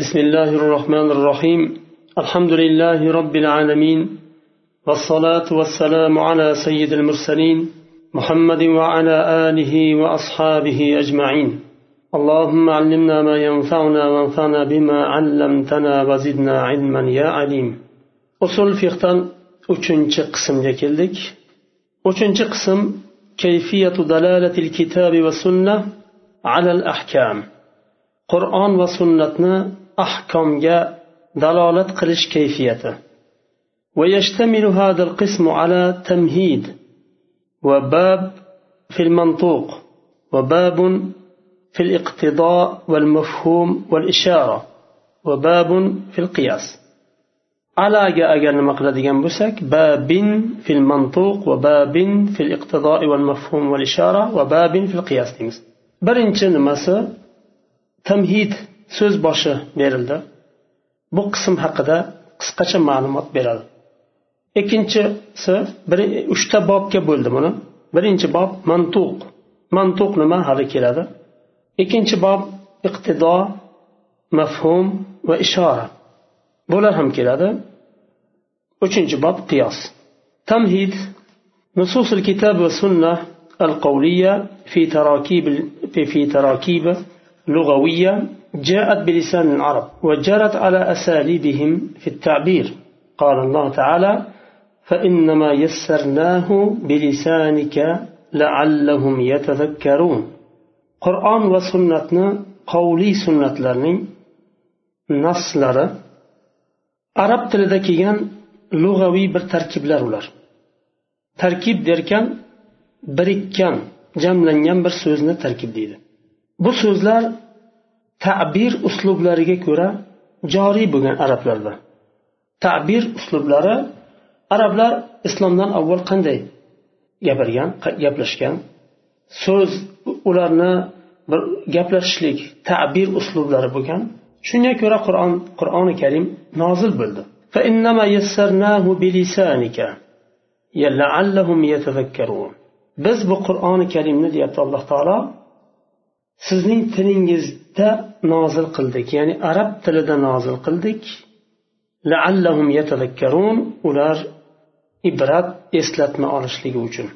بسم الله الرحمن الرحيم الحمد لله رب العالمين والصلاة والسلام على سيد المرسلين محمد وعلى آله وأصحابه أجمعين اللهم علمنا ما ينفعنا وانفعنا بما علمتنا وزدنا علما يا عليم usul fiqdan uchinchi qismga keldik. Uchinchi qism kayfiyatu dalalatil kitabi va sunna alal ahkam qur'on va ahkomga dalolat qilish kayfiyati ويشتمل هذا القسم على تمهيد وباب في المنطوق وباب في الاقتضاء والمفهوم والإشارة وباب في القياس. على أجل مقلد بسك باب في المنطوق وباب في الاقتضاء والمفهوم والإشارة وباب في القياس ديمز برنشن نمسا تمهيد qiyas deymiz birinchi nimasi tamhid so'z boshi berildi bu qism haqida qisqacha ma'lumot beradi ikkinchisi uchta bobga bo'ldi buni birinchi bob mantuq mantuq nima hali keladi ikkinchi bob iqtido mafhum va ishora bular ham keladi uchinchi bob qiyos tamhid نصوص الكتاب والسنة القولية في تراكيب في تراكيب لغوية جاءت بلسان العرب وجرت على أساليبهم في التعبير قال الله تعالى فإنما يسرناه بلسانك لعلهم يتذكرون قرآن وسنتنا قولي سنة لرنين نصلر arab tilida kelgan lug'aviy bir tarkiblar ular tarkib derkan birikkan jamlangan bir so'zni tarkib deydi Bu so'zlar ta'bir uslublariga ko'ra joriy bo'lgan arablarda. Ta'bir uslublari arablar islomdan avval qanday gapirgan gaplashgan? So'z ularni bir gaplashishlik ta'bir uslublari bo'lgan. Shunga ko'ra qur'on qur'oni karim nozil bo'ldi. Biz bu qur'oni karimni deyapti alloh taolo. sizning tilingizda nozil qildik ya'ni arab tilida nozil qildik ular ibrat eslatma olishligi uchun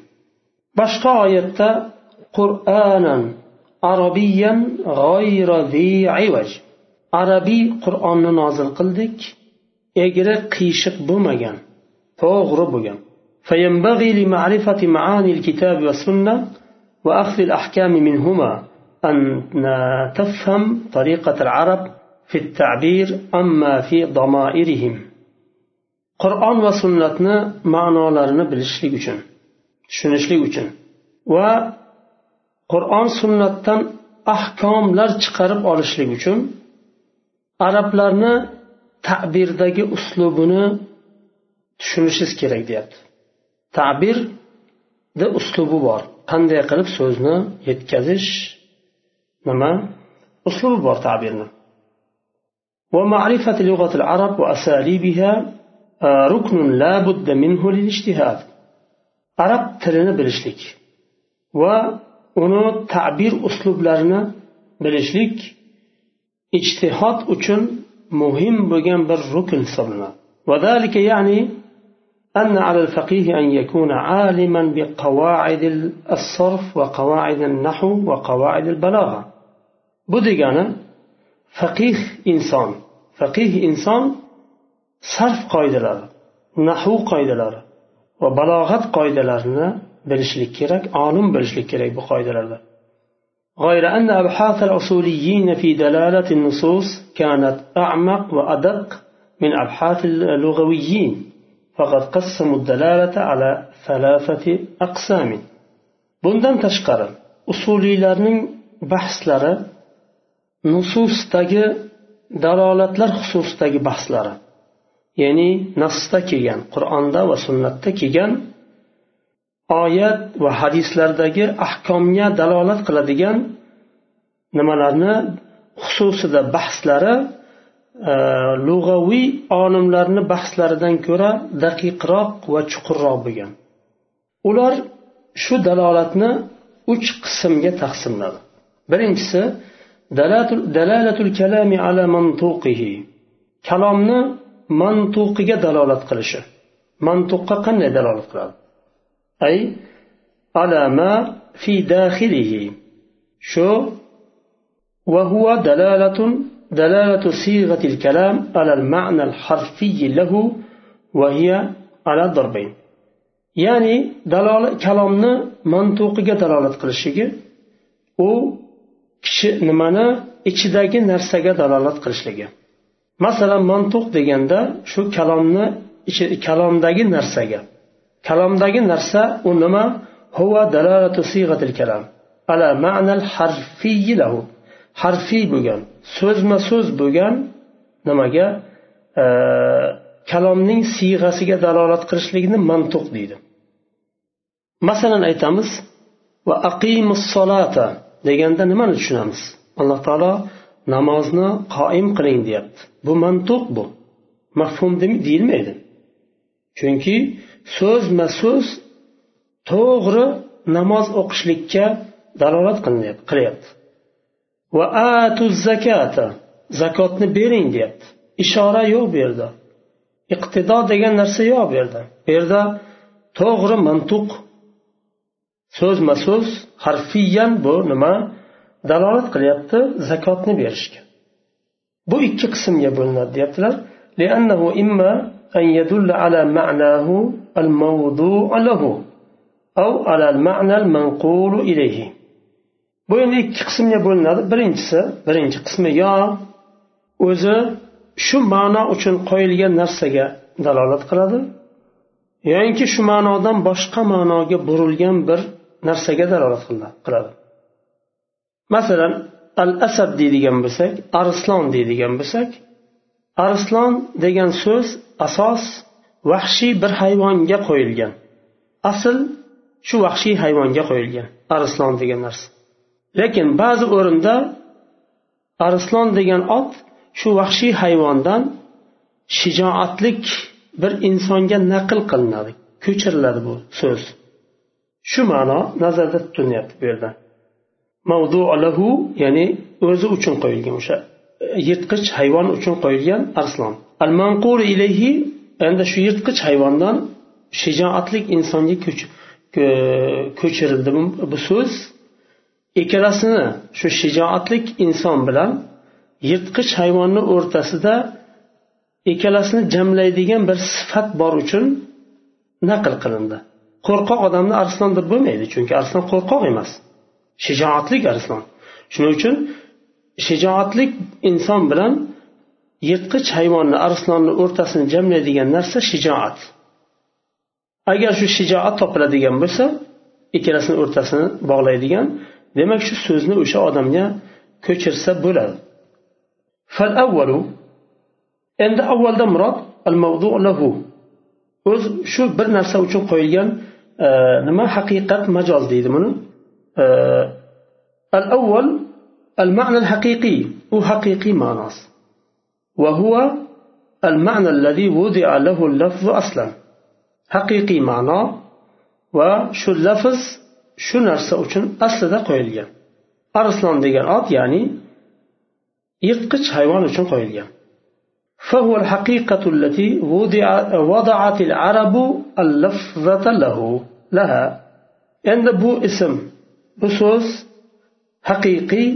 boshqa oyatda qur'anan arabiyan g'ayra arabiy qur'onni nozil qildik egri qiyshiq bo'lmagan to'g'ri bo'lgan فينبغي لمعرفة معاني الكتاب والسنة وأخذ الأحكام منهما أن تفهم طريقة العرب في التعبير أما في ضمائرهم قرآن وسنة معنى لرنا bilishlik uchun tushunishlik uchun va qur'on sunnatdan ahkomlar chiqarib olishlik uchun arablarni ta'birdagi uslubini tushunishingiz kerak deyapti ta'birda uslubi bor qanday qilib so'zni yetkazish nima uslubi bor ta'birni ومعرفة لغة العرب وأساليبها ركن لا بد منه للاجتهاد arab tilini bilishlik va uni ta'bir uslublarini bilishlik ijtihod uchun muhim bo'lgan bir rukn hisoblanadi وذلك يعني أن على الفقيه أن يكون عالما بقواعد الصرف وقواعد النحو وقواعد البلاغة بدقانا فقيه إنسان فقيه إنسان صرف قايدلار نحو قايدلار وبلاغة قايدلارنا bilishlik kerak olim bilishlik kerak bu qoidalarda غير أن أبحاث الأصوليين في دلالة النصوص كانت أعمق وأدق من أبحاث اللغويين فقد قسموا الدلالة على ثلاثة أقسام bundan tashqari usuliylarning bahslari nususdagi dalolatlar xususidagi bahslari. Ya'ni nasda kelgan qur'onda va sunnatda kelgan oyat va hadislardagi ahkomga dalolat qiladigan nimalarni xususida bahslari e, lug'aviy olimlarni bahslaridan ko'ra daqiqroq va chuqurroq bo'lgan. Ular shu dalolatni uch qismga taqsimladi. Birinchisi دلالة الكلام على منطوقه kalomni mantuqiga dalolat qilishi mantuqqa qanday dalolat qiladi ay alama fi daxilihi shu وهو دلالة دلالة صيغة الكلام على المعنى الحرفي له وهي على ضربين ya'ni kalomni mantuqiga dalolat qilishligi u kishi nimani? Ichidagi narsaga dalolat qilishligi. Masalan mantuq deganda shu kalomni kalomdagi narsaga. Kalomdagi narsa u nima? Huva dalalatu sigatil kalam. Ala ma'nal harfiy lahu. Harfiy bo'lgan so'zma so'z bo'lgan nimaga? Kalomning siyg'asiga dalolat qilishligini mantuq deydi. Masalan aytamiz va aqimus solata deganda nimani tushunamiz? Alloh taolo namozni qoim qiling deyapti. Bu mantuq bu. Mafhum deyilmaydi. Chunki so'zma so'z to'g'ri namoz o'qishlikka dalolat qilyapti. Va atu zakata zakotni bering deyapti. Ishora yo'q bu yerda. Iqtido degan narsa yo'q bu yerda. Bu yerda to'g'ri mantuq so'zma so'z harfiyan bu nima dalolat qilyapti zakotni berishga bu ikki qismga bo'linadi deyaptilar لأنه إما أن يدل على معناه الموضوع له أو على المعنى المنقول إليه bu endi ikki qismga bo'linadi birinchisi birinchi qismi yo o'zi shu ma'no uchun qo'yilgan narsaga dalolat qiladi yoinki shu ma'nodan boshqa ma'noga burilgan bir narsaga dalolat qiladi. Masalan al asad deydigan bo'lsak arslon deydigan bo'lsak arslon degan so'z asos vahshiy bir hayvonga qo'yilgan. Asl shu vahshiy hayvonga qo'yilgan arslon degan narsa. Lekin ba'zi o'rinda arslon degan ot shu vahshiy hayvondan shijoatlik bir insonga naql qilinadi ko'chiriladi bu so'z. Shu ma'no nazarda tutilyapti bu yerda. Mavdualahu ya'ni o'zi uchun qo'yilgan o'sha e, yirtqich hayvon uchun qo'yilgan arslon al manqur ilayhi endi shu yirtqich hayvondan shijoatlik insonga e, ko'chirildi bu so'z. Ikkalasini shu shijoatlik inson bilan yirtqich hayvonni o'rtasida ikkalasini jamlaydigan bir sifat bor uchun naql qilindi. Qo'rqoq odamni arslon deb bo'lmaydi chunki arslon qo'rqoq emas. Shijoatlik arslon shuning uchun shijoatlik inson bilan yirtqich hayvonni arslonni o'rtasini jamlaydigan narsa shijoat. Agar shu shijoat topiladigan bo'lsa ikkalasini o'rtasini bog'laydigan demak shu so'zni o'sha odamga ko'chirsa bo'ladi. Endi avvalda murod al lahu. O'z shu bir narsa uchun qo'yilgan nima haqiqat majoz deydi buni الأول المعنى الحقيقي هو حقيقي معناس وهو المعنى الذي وضع له اللفظ أصلا حقيقي معنى وشو اللفظ shu narsa uchun aslida qo'yilgan arslon degan ot ya'ni yirtqich hayvon uchun qo'yilgan فهو الحقيقة التي وضع وضعت العرب اللفظة له لها endi bu ism bu so'z haqiqiy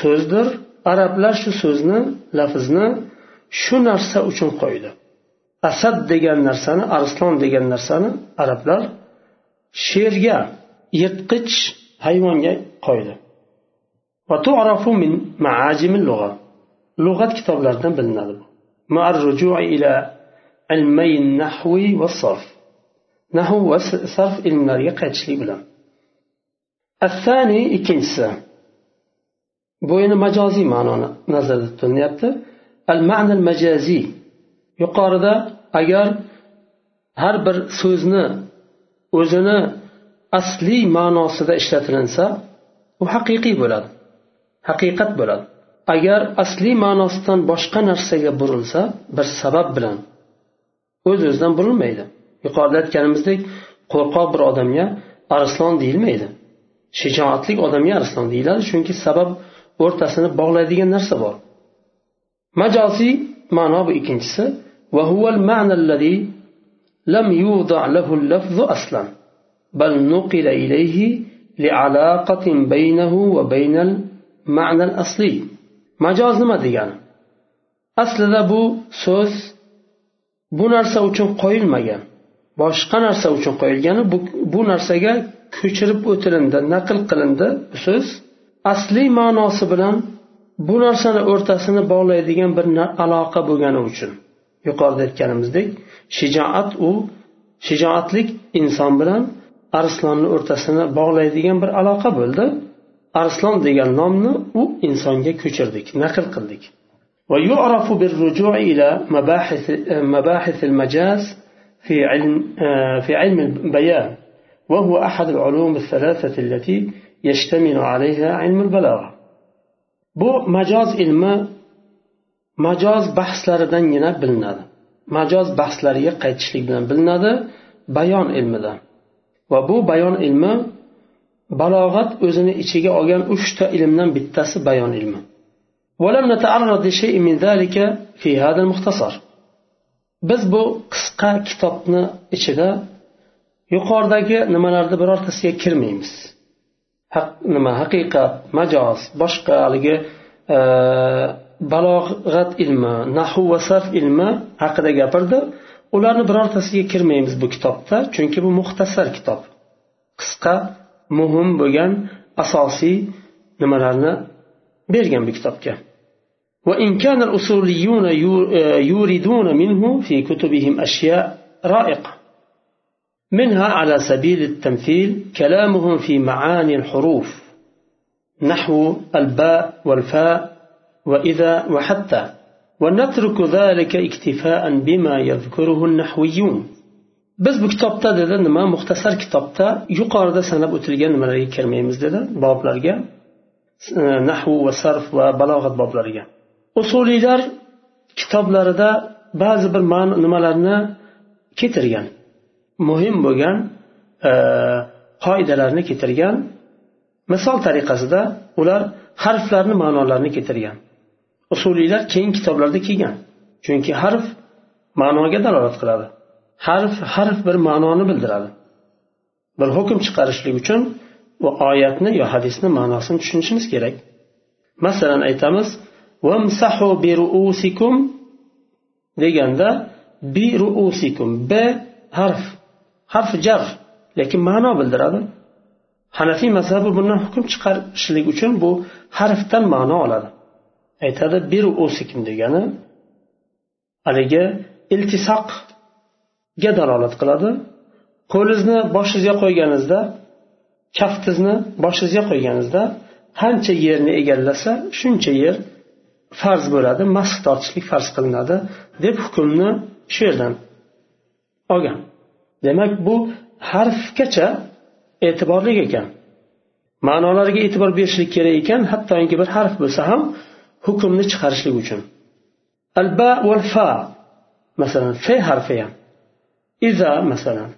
so'zdir arablar shu so'zni lafzni shu narsa uchun qo'ydi asad degan narsani arslon degan narsani arablar sherga yirtqich hayvonga qo'ydi lug'at kitoblaridan bilinadi bu مع الرجوع إلى علمي النحو والصرف. نحو وصرف علم الثاني إكنسة بوين مجازي معنى نزل المعنى المجازي. يقارد أجر har bir so'zni o'zini asliy ma'nosida ishlatilinsa u haqiqiy bo'ladi haqiqat agar asliy ma'nosidan boshqa narsaga burilsa bir sabab bilan o'z o'zidan burilmaydi yuqorida aytganimizdek qo'rqoq bir odamga arslon deyilmaydi shijoatli odamga arslon deyiladi chunki sabab o'rtasini bog'laydigan narsa bor majoziy ma'no bu ikkinchisi وهو المعنى الذي لم يوضع له اللفظ أصلا بل نقل إليه لعلاقة بينه وبين المعنى الأصلي majoz nima degani? Aslida bu so'z bu narsa uchun qo'yilmagan. Boshqa narsa uchun qo'yilgani bu, bu narsaga ko'chirib o'tilindi naql qilindi bu so'z. Asli ma'nosi bilan bu narsani o'rtasini bog'laydigan bir aloqa bo'lgani uchun yuqorida aytganimizdek shijoat u shijoatlik inson bilan arslonni o'rtasini bog'laydigan bir aloqa bo'ldi. arslon degan nomni u insonga ko'chirdik naql qildik ويعرف بالرجوع إلى مباحث مباحث المجاز في علم في علم البيان وهو أحد العلوم الثلاثة التي يشتمل عليها علم البلاغة bu majoz ilmi majoz bahslaridangina bilinadi majoz bahslariga qaytishlik bilan bilinadi bayon ilmidan va bu bayon ilmi balog'at o'zini ichiga olgan uchta ilmdan bittasi bayon ilmi. Biz bu qisqa kitobni ichida yuqoridagi nimalarni birortasiga kirmaymiz. Haq nima haqiqat majoz boshqa haligi e, balog'at ilmi nahu va sarf ilmi haqida gapirdi. Ularni birortasiga kirmaymiz bu kitobda chunki bu muxtasar kitob. Qisqa muhim bo'lgan asosiy nimalarni bergan bu kitobga. وإن كان الأصوليون يوردون منه في كتبهم أشياء رائقة منها على سبيل التمثيل كلامهم في معاني الحروف نحو الباء والفاء وإذا وحتى ونترك ذلك اكتفاء بما يذكره النحويون biz bu kitobda dedi nima? Muxtasar kitobda yuqorida sanab o'tilgan nimalarga kirmaymiz dedi boblarga. Nahvu va sarf va balog'at boblariga. Usuliylar kitoblarida ba'zi bir nimalarni keltirgan muhim bo'lgan qoidalarni keltirgan misol tariqasida ular harflarni ma'nolarini keltirgan. Usuliylar keyin kitoblarda kelgan chunki harf ma'noga dalolat qiladi. Harf harf bir ma'noni bildiradi. Bir hukm chiqarishlik uchun va oyatni yo hadisni ma'nosini tushunishimiz kerak. Masalan aytamiz vamsahu bi ruusikum deganda bi ruusikum b harf harf jar lekin ma'no bildiradi. Hanafiy mazhabi bundan hukm chiqarishlik uchun bu harfdan ma'no oladi. Aytadi bir usikim degani haligi ga dalolat qiladi. Qo'lingizni boshingizga qo'yganingizda kaftingizni boshingizga qo'yganingizda qancha yerni egallasa shuncha yer farz bo'ladi mas tortishlik farz qilinadi deb hukmni shu yerdan olgan. Demak bu harfgacha e'tiborli ekan. Ma'nolariga e'tibor berishlik kerak ekan hattoki bir harf bo'lsa ham hukmni chiqarishlik uchun. Alba val fa masalan fe harfi ham. Iza masalan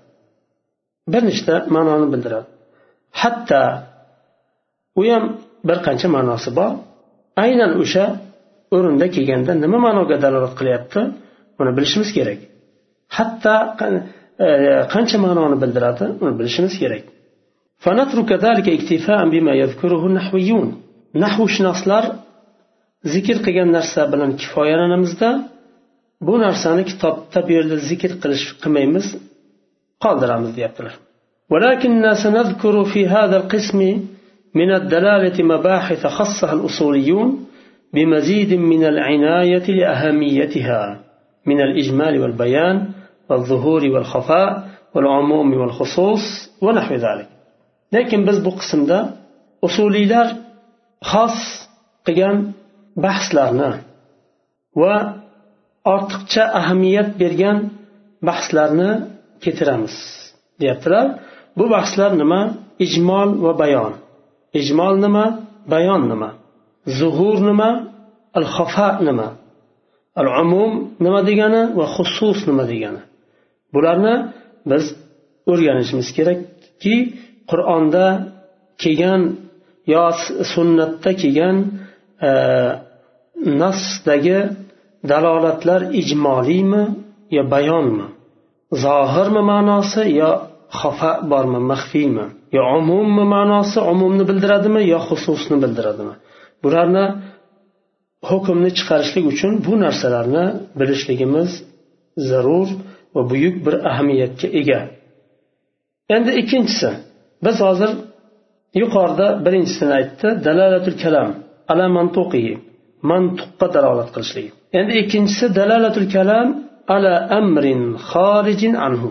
bir nechta ma'noni bildiradi. Hatto u ham bir qancha ma'nosi bor. Aynan o'sha o'rinda kelganda nima ma'noga dalolat qilyapti buni bilishimiz kerak. Hatto e, qancha ma'noni bildiradi uni bilishimiz kerak. Nahvshunoslar zikr qilgan narsa bilan kifoyalanamizda bu narsani kitobda bu yerda zikr qilish qilmaymiz qoldiramiz deyaptilar. سنذكر في هذا القسم من الدلالة مباحث خصها الأصوليون بمزيد من العناية لأهميتها من الإجمال والبيان والظهور والخفاء والعموم والخصوص ونحو ذلك لكن بس بقسم ده أصولي لار خاص قيام bahslarni va ortiqcha ahamiyat bergan bahslarni keltiramiz deyaptilar. Bu bahslar nima? Ijmol va bayon. Ijmol nima? Bayon nima? Zuhur nima? Al xafa nima? Al umum nima degani va xusus nima degani? Bularni biz o'rganishimiz kerakki qur'onda kelgan yo sunnatda kelgan e, nasdagi dalolatlar ijmoliymi yo bayonmi? Zohirmi ma'nosi yo xafa bormi maxfiymi? Yo umummi ma'nosi umumni bildiradimi yo xususni bildiradimi? Bularni hukmni chiqarishlik uchun bu narsalarni bilishligimiz zarur va buyuk bir ahamiyatga ega. Endi ikkinchisi biz hozir yuqorida birinchisini aytdi dalalatul kalam ala mantuqihi mantuqqa dalolat qilishligi endi ikkinchisi dalalatul kalam ala amrin xorijin anhu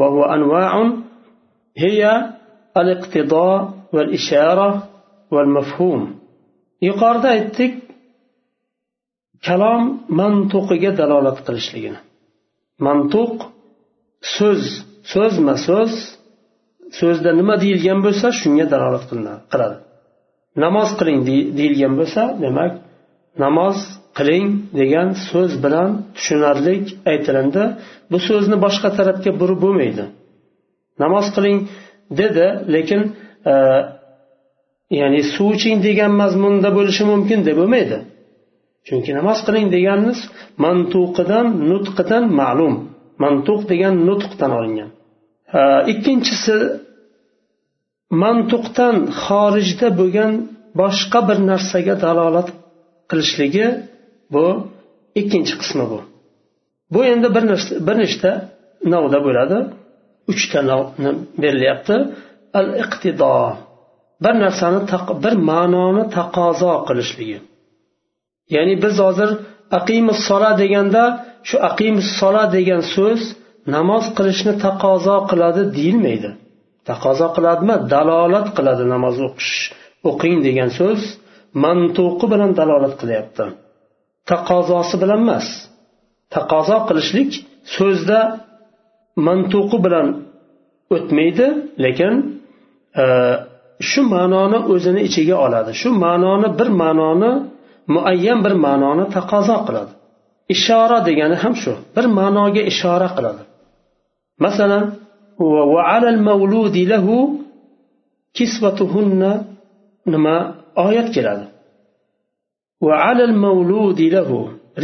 وهو أنواع هي الاقتضاء والإشارة والمفهوم yuqorida aytdik kalom mantuqiga dalolat qilishligini mantuq so'z so'zma so'z so'zda nima deyilgan bo'lsa shunga dalolat qiladi namoz qiling deyilgan bo'lsa demak namoz qiling degan so'z bilan tushunarli aytilindi. Bu so'zni boshqa tarafga burib bo'lmaydi. Namoz qiling dedi lekin e, ya'ni suv iching degan mazmunda bo'lishi mumkin deb bo'lmaydi. Chunki namoz qiling deganimiz mantuqidan nutqidan ma'lum. Mantuq degan nutqdan olingan. E, ikkinchisi mantuqdan xorijda bo'lgan boshqa bir narsaga dalolat qilishligi bu ikkinchi qismi bu. Bu endi bir bir nechta navda bo'ladi. Uchta navni berilyapti. Al iqtido bir narsani bir ma'noni taqozo qilishligi. Ya'ni biz hozir aqimus sola deganda shu aqimus sola degan so'z namoz qilishni taqozo qiladi deyilmaydi. Taqozo qiladimi? Dalolat qiladi namoz o'qish o'qing degan so'z mantuqi bilan dalolat qilyapti. Taqozosi bilan emas. Taqozo qilishlik so'zda mantuqi bilan o'tmaydi lekin e, shu ma'noni o'zini ichiga oladi. Shu ma'noni bir ma'noni muayyan bir ma'noni taqozo qiladi. Ishora degani ham shu. Bir ma'noga ishora qiladi. Masalan nima oyat keladi. وعلى المولود له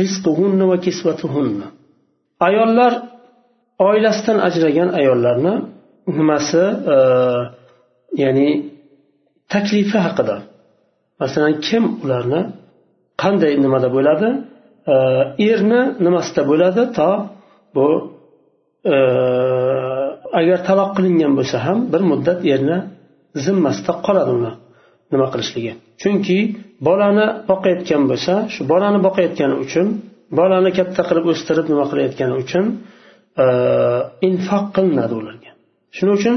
رزقهن وكسوتهن ayollar oilasidan ajragan ayollarni nimasi e, ya'ni taklifi haqida. Masalan kim ularni qanday nimada bo'ladi? E, erni nimasida bo'ladi? To bu e, agar taloq qilingan bo'lsa ham bir muddat erni zimmasida qoladi uni nima qilishligi. Chunki bolani boqayotgan bo'lsa shu bolani boqayotgani uchun bolani katta qilib o'stirib nima qilayotgani uchun e, infoq qilinadi ularga. Shuning uchun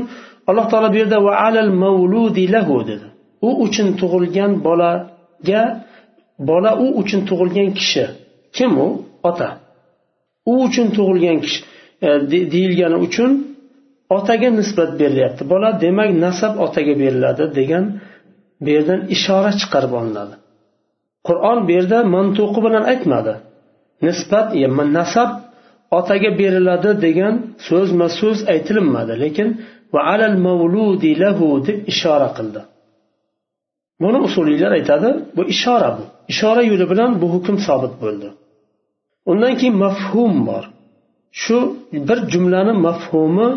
alloh taolo bu yerda va alal mavludi lahu dedi. U uchun tug'ilgan bolaga bola u uchun tug'ilgan kishi. Kim u? Ota. U uchun tug'ilgan kishi e, deyilgani uchun otaga nisbat berilyapti. Bola demak nasab otaga beriladi degan bu yerdan ishora chiqarib olinadi. Qur'on bu yerda mantuqi bilan aytmadi. Nisbat nasab otaga beriladi degan so'zma so'z aytilinmadi lekin va alal mavludi lahu deb ishora qildi. Buni usuliylar aytadi bu ishora bu. Ishora yo'li bilan bu hukm sobit bo'ldi. Undan keyin mafhum bor. Shu bir jumlani mafhumi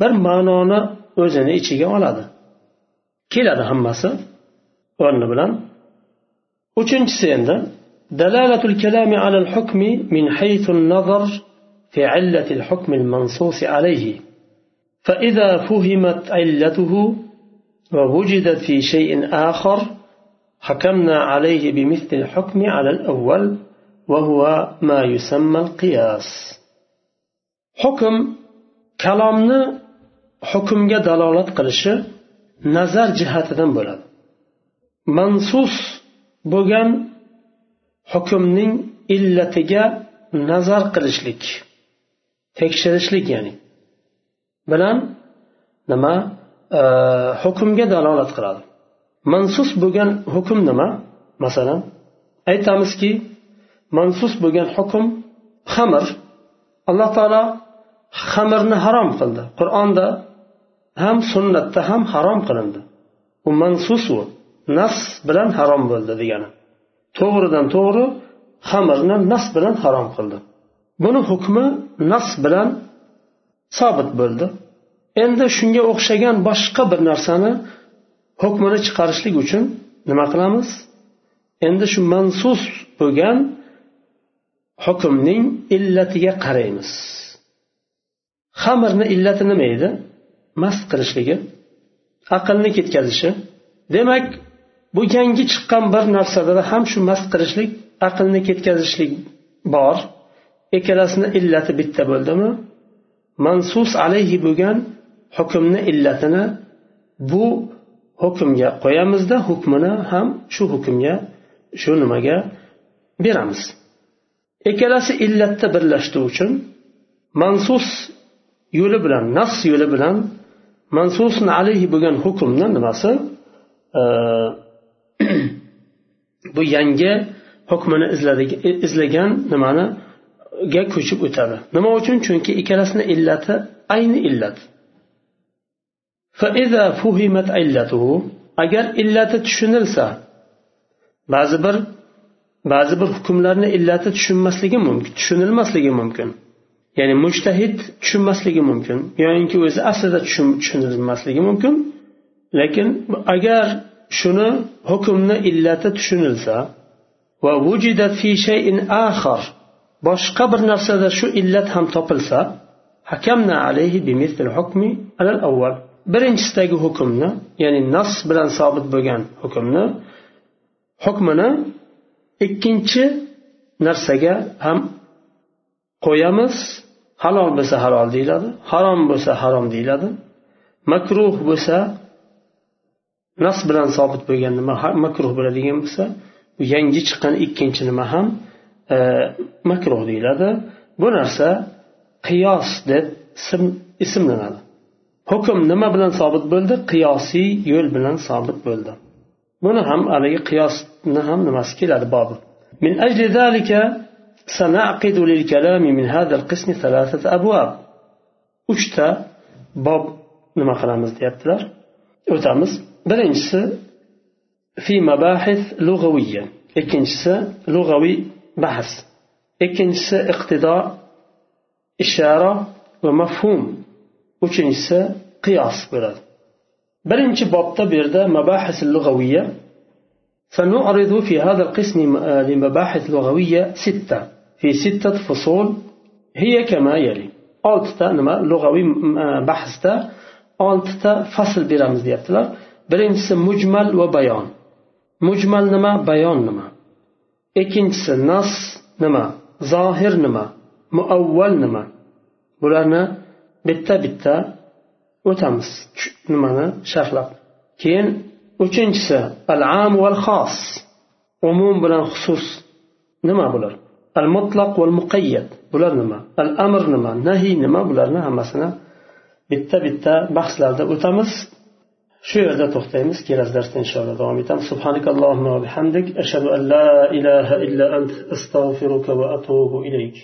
bir ma'noni o'zini ichiga oladi. Keladi hammasi. O'rni bilan uchinchisi endi دلالة الكلام على الحكم من حيث النظر في علة الحكم المنصوص عليه فإذا فهمت علته ووجدت في شيء آخر حكمنا عليه بمثل الحكم على الأول وهو ما يسمى القياس حكم kalomni hukmga dalolat qilishi nazar jihatidan bo'ladi mansus bo'lgan hukmning illatiga nazar qilishlik tekshirishlik ya'ni bilan nima e, hukmga dalolat qiladi. Mansus bo'lgan hukm nima? Masalan aytamizki mansus bo'lgan hukm xamir. Alloh taolo xamirni harom qildi. Qur'onda ham sunnatda ham harom qilindi. U mansus u. nas bilan harom bo'ldi degani. To'g'ridan to'g'ri xamirni nas bilan harom qildi. Buni hukmi nas bilan sobit bo'ldi. Endi shunga o'xshagan boshqa bir narsani hukmini chiqarishlik uchun nima qilamiz? Endi shu mansus bo'lgan hukmning illatiga qaraymiz. Xamirni illati nima edi? Mast qilishligi aqlni ketkazishi. Demak bu yangi chiqqan bir narsada ham shu mast qilishlik aqlni ketkazishlik bor. Ikkalasini illati bitta bo'ldimi? Mansus alayhi bo'lgan hukmni illatini bu hukmga qo'yamizda hukmini ham shu hukmga shu nimaga beramiz. Ikkalasi illatda birlashdi uchun mansus yo'li bilan nas yo'li bilan mansusun alayhi bo'lgan hukmni nimasi? Bu yangi hukmini izlagan nimani? Ga ko'chib o'tadi. Nima uchun? Chunki ikkalasini illati ayni illat. Agar illati tushunilsa ba'zi bir ba'zi bir hukmlarni illati tushunmasligi mumkin tushunilmasligi mumkin. Ya'ni mushtahid tushunmasligi mumkin. Yoyinki o'zi aslida tushunilmasligi mumkin. Lekin agar shuni hukmni illati tushunilsa va vujidat fi shayin axar boshqa bir narsada shu illat ham topilsa hakamna alayhi bimithl hukmi alal avval birinchisidagi hukmni ya'ni nas bilan sobit bo'lgan hukmni hukmini ikkinchi narsaga ham qo'yamiz. Halol bo'lsa halol deyiladi harom bo'lsa harom deyiladi makruh bo'lsa nas bilan sobit bo'lgan nima makruh bo'ladigan bo'lsa yangi chiqqan ikkinchi nima ham e, makruh deyiladi bu narsa qiyos deb ismlanadi hukm nima bilan sobit bo'ldi qiyosiy yo'l bilan sobit bo'ldi buni ham haligi qiyosni ham nimasi keladi bobi من أجل ذلك سنعقد للكلام من هذا القسم ثلاثة أبواب uchta bob nima qilamiz deyaptilar o'tamiz Birinchisi fi mabahis lug'aviyya ikkinchisi lug'aviy bahs ikkinchisi iqtido ishara va mafhum uchinchisi qiyos bo'ladi birinchi bobda bu yerda mabahis lug'aviyya سنعرض في هذا القسم لمباحث لغوية ستة في ستة فصول هي كما يلي oltita nima lug'aviy bahsda oltita fasl beramiz deyaptilar birinchisi mujmal va bayon. Mujmal nima bayon nima? Ikkinchisi nas nima zohir nima muavval nima? Bularni bitta bitta o'tamiz. Nimani? Sharhlab. Keyin uchinchisi al am val xos umum bilan xusus nima bular? Al mutlaq val muqayyad bular nima? Al amr nima? Nahiy nima? Bularni hammasini bitta bitta bahslarda o'tamiz. Shu yerda to'xtaymiz. Kelasi darsda inshaalloh davom etamiz subhanak allohumma va bihamdik. Ashhadu an la ilaha illa ant astag'firuka va atubu ilayk.